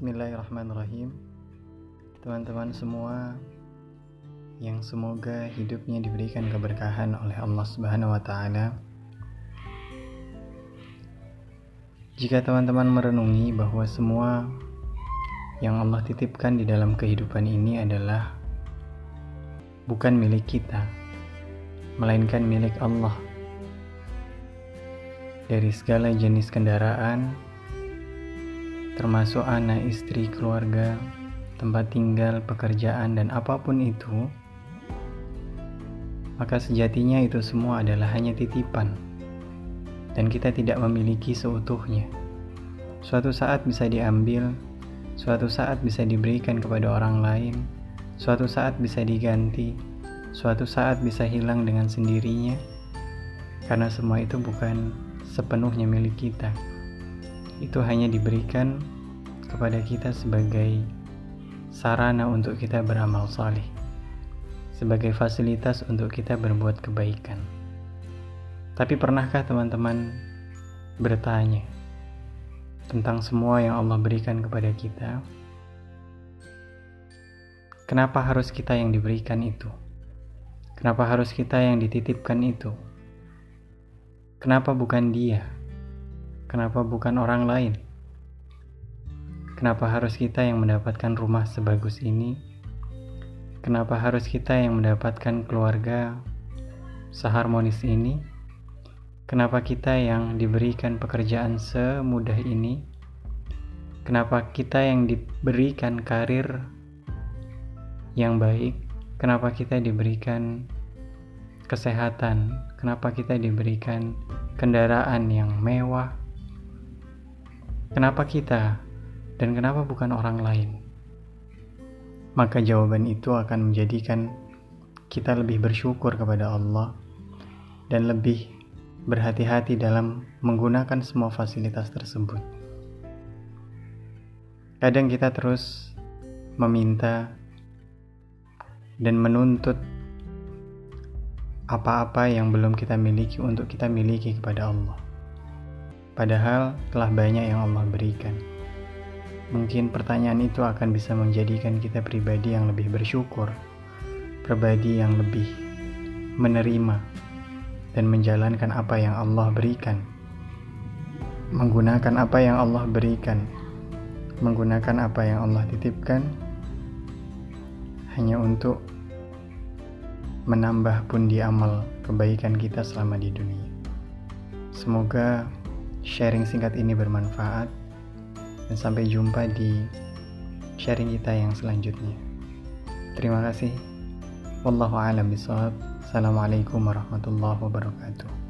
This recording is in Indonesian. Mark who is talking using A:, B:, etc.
A: Bismillahirrahmanirrahim Teman-teman semua Yang semoga hidupnya diberikan keberkahan oleh Allah Subhanahu wa Ta'ala. Jika teman-teman merenungi bahwa semua yang Allah titipkan di dalam kehidupan ini adalah bukan milik kita, melainkan milik Allah. Dari segala jenis kendaraan, termasuk anak, istri, keluarga, tempat tinggal, pekerjaan, dan apa pun itu, maka sejatinya itu semua adalah hanya titipan, dan kita tidak memiliki seutuhnya. Suatu saat bisa diambil, suatu saat bisa diberikan kepada orang lain, suatu saat bisa diganti, suatu saat bisa hilang dengan sendirinya, karena semua itu bukan sepenuhnya milik kita itu hanya diberikan kepada kita sebagai sarana untuk kita beramal saleh, sebagai fasilitas untuk kita berbuat kebaikan. Tapi pernahkah teman-teman bertanya tentang semua yang Allah berikan kepada kita? Kenapa harus kita yang diberikan itu? Kenapa harus kita yang dititipkan itu? Kenapa bukan Dia? Kenapa bukan orang lain? Kenapa harus kita yang mendapatkan rumah sebagus ini? Kenapa harus kita yang mendapatkan keluarga seharmonis ini? Kenapa kita yang diberikan pekerjaan semudah ini? Kenapa kita yang diberikan karir yang baik? Kenapa kita diberikan kesehatan? Kenapa kita diberikan kendaraan yang mewah? Kenapa kita dan kenapa bukan orang lain? Maka jawaban itu akan menjadikan kita lebih bersyukur kepada Allah dan lebih berhati-hati dalam menggunakan semua fasilitas tersebut. Kadang kita terus meminta dan menuntut apa-apa yang belum kita miliki untuk kita miliki kepada Allah. Padahal telah banyak yang Allah berikan. Mungkin pertanyaan itu akan bisa menjadikan kita pribadi yang lebih bersyukur, pribadi yang lebih menerima dan menjalankan apa yang Allah berikan. Menggunakan apa yang Allah berikan, menggunakan apa yang Allah titipkan hanya untuk menambah pundi amal kebaikan kita selama di dunia. Semoga sharing singkat ini bermanfaat dan sampai jumpa di sharing kita yang selanjutnya. Terima kasih. Wallahu a'lam bishawab. Assalamualaikum warahmatullahi wabarakatuh.